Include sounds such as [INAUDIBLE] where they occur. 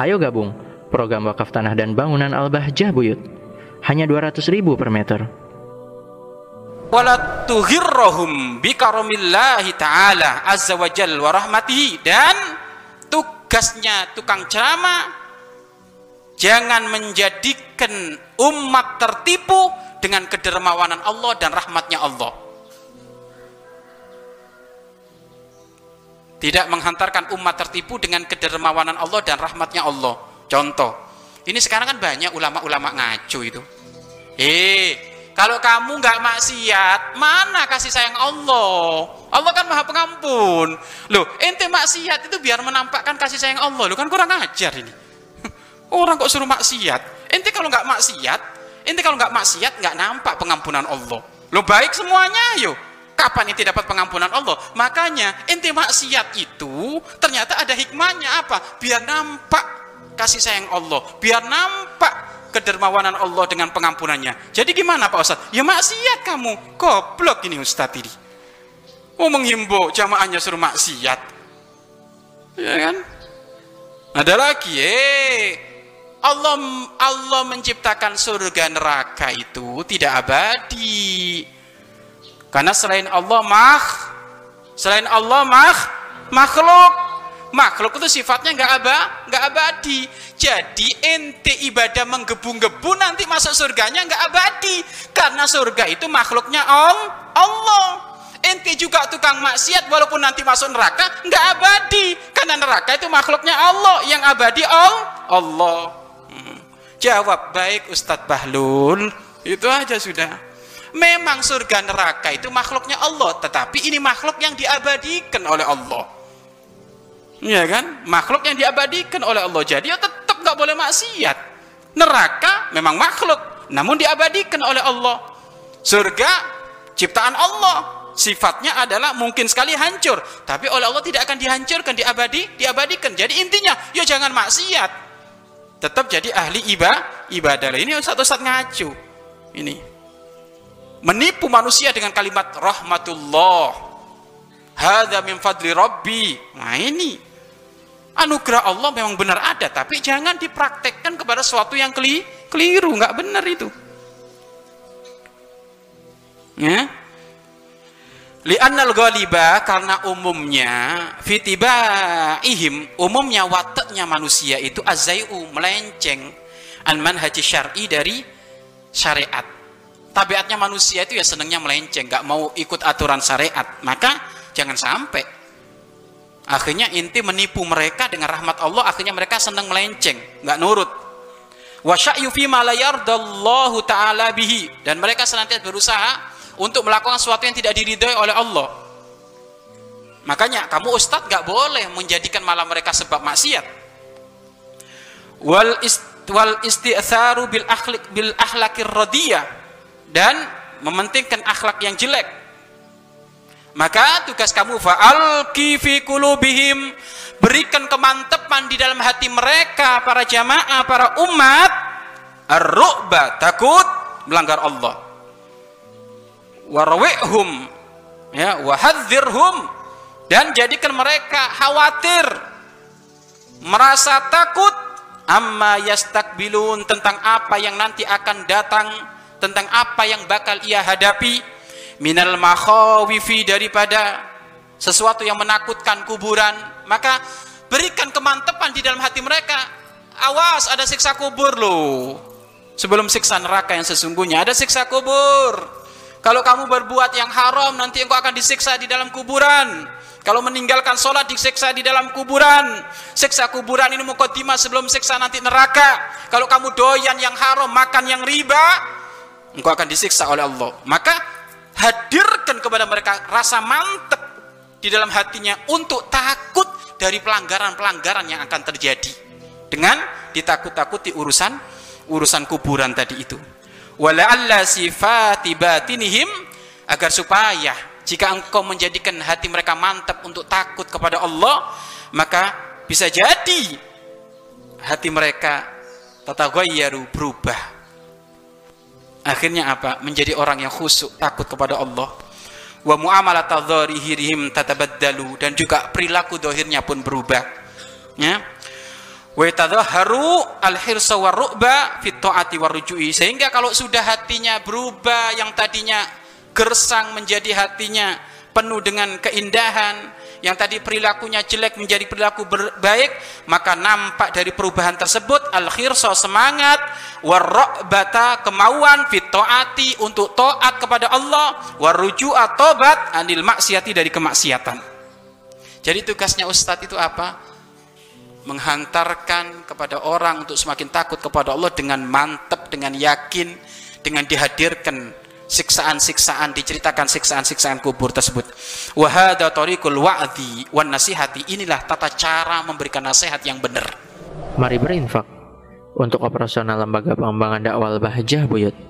Ayo gabung program wakaf tanah dan bangunan Al-Bahjah Buyut. Hanya 200 ribu per meter. wala tughirrahum bikaromillahi ta'ala azza wa jal wa rahmatihi dan tugasnya tukang ceramah jangan menjadikan umat tertipu dengan kedermawanan Allah dan rahmatnya Allah tidak menghantarkan umat tertipu dengan kedermawanan Allah dan rahmatnya Allah contoh ini sekarang kan banyak ulama-ulama ngaco itu eh kalau kamu nggak maksiat, mana kasih sayang Allah? Allah kan maha pengampun. Loh, ente maksiat itu biar menampakkan kasih sayang Allah. Loh kan kurang ajar ini. [LAUGHS] Orang kok suruh maksiat? Ente kalau nggak maksiat, ente kalau nggak maksiat nggak nampak pengampunan Allah. Loh baik semuanya, yuk. Kapan ente dapat pengampunan Allah? Makanya ente maksiat itu ternyata ada hikmahnya apa? Biar nampak kasih sayang Allah, biar nampak kedermawanan Allah dengan pengampunannya. Jadi gimana Pak Ustadz? Ya maksiat kamu. Goblok ini Ustadz ini. Oh menghimbau jamaahnya suruh maksiat. Ya kan? Ada lagi, eh. Allah Allah menciptakan surga neraka itu tidak abadi. Karena selain Allah mah selain Allah mah makhluk. Makhluk itu sifatnya nggak aba nggak abadi. Jadi ente ibadah menggebu-gebu nanti masuk surganya nggak abadi. Karena surga itu makhluknya Allah. Ente juga tukang maksiat walaupun nanti masuk neraka nggak abadi. Karena neraka itu makhluknya Allah. Yang abadi Allah. Hmm. jawab baik Ustadz Bahlul. Itu aja sudah memang surga neraka itu makhluknya Allah tetapi ini makhluk yang diabadikan oleh Allah Ya kan? Makhluk yang diabadikan oleh Allah. Jadi ya tetap nggak boleh maksiat. Neraka memang makhluk, namun diabadikan oleh Allah. Surga ciptaan Allah. Sifatnya adalah mungkin sekali hancur, tapi oleh Allah tidak akan dihancurkan, diabadi, diabadikan. Jadi intinya, ya jangan maksiat. Tetap jadi ahli ibadah. Ibadah ini satu-satu ngacu. Ini menipu manusia dengan kalimat rahmatullah. Hada min fadli rabbi. Nah ini anugerah Allah memang benar ada tapi jangan dipraktekkan kepada sesuatu yang keli keliru nggak benar itu ya li'annal ghaliba karena umumnya fitibaihim umumnya wataknya manusia itu azai'u melenceng an manhaji syar'i dari syariat tabiatnya manusia itu ya senangnya melenceng nggak mau ikut aturan syariat. Maka jangan sampai akhirnya inti menipu mereka dengan rahmat Allah akhirnya mereka senang melenceng nggak nurut. Wasya'yu fi ta'ala bihi. Dan mereka senantiasa berusaha untuk melakukan sesuatu yang tidak diridhoi oleh Allah. Makanya kamu ustadz nggak boleh menjadikan malah mereka sebab maksiat. Wal ist wal bil akhlak bil akhlakir radiyah dan mementingkan akhlak yang jelek. Maka tugas kamu fa'alki fi kulubihim berikan kemantepan di dalam hati mereka para jamaah, para umat. Ar-ru'ba, takut melanggar Allah. Warwihum ya, wahadzirhum dan jadikan mereka khawatir merasa takut. Amma yastakbilun tentang apa yang nanti akan datang tentang apa yang bakal ia hadapi. Minal makhawifi daripada sesuatu yang menakutkan kuburan. Maka berikan kemantepan di dalam hati mereka. Awas ada siksa kubur loh. Sebelum siksa neraka yang sesungguhnya ada siksa kubur. Kalau kamu berbuat yang haram nanti engkau akan disiksa di dalam kuburan. Kalau meninggalkan sholat disiksa di dalam kuburan. Siksa kuburan ini mukaddimah sebelum siksa nanti neraka. Kalau kamu doyan yang haram makan yang riba engkau akan disiksa oleh Allah. Maka hadirkan kepada mereka rasa mantep di dalam hatinya untuk takut dari pelanggaran-pelanggaran yang akan terjadi. Dengan ditakut-takuti urusan urusan kuburan tadi itu. Wala'alla sifati batinihim agar supaya jika engkau menjadikan hati mereka mantap untuk takut kepada Allah maka bisa jadi hati mereka tatagayyaru berubah akhirnya apa? Menjadi orang yang khusyuk takut kepada Allah. Wa muamalat dzahirihim tatabaddalu. Dan juga perilaku dohirnya pun berubah. Ya. Wa yatadhahharu al-hirsa war-ru'ba fit ta'ati war-rujui sehingga kalau sudah hatinya berubah yang tadinya gersang menjadi hatinya penuh dengan keindahan yang tadi perilakunya jelek menjadi perilaku baik maka nampak dari perubahan tersebut al khirso semangat warrobata kemauan fitoati untuk toat kepada Allah warruju'a tobat anil maksiati dari kemaksiatan. Jadi tugasnya ustadz itu apa? Menghantarkan kepada orang untuk semakin takut kepada Allah dengan mantap dengan yakin dengan dihadirkan siksaan-siksaan diceritakan siksaan-siksaan kubur tersebut. Wahada tariqul wa'dhi wan nasihati. Inilah tata cara memberikan nasihat yang benar. Mari berinfak untuk operasional lembaga pengembangan dakwah Bahjah Buyut.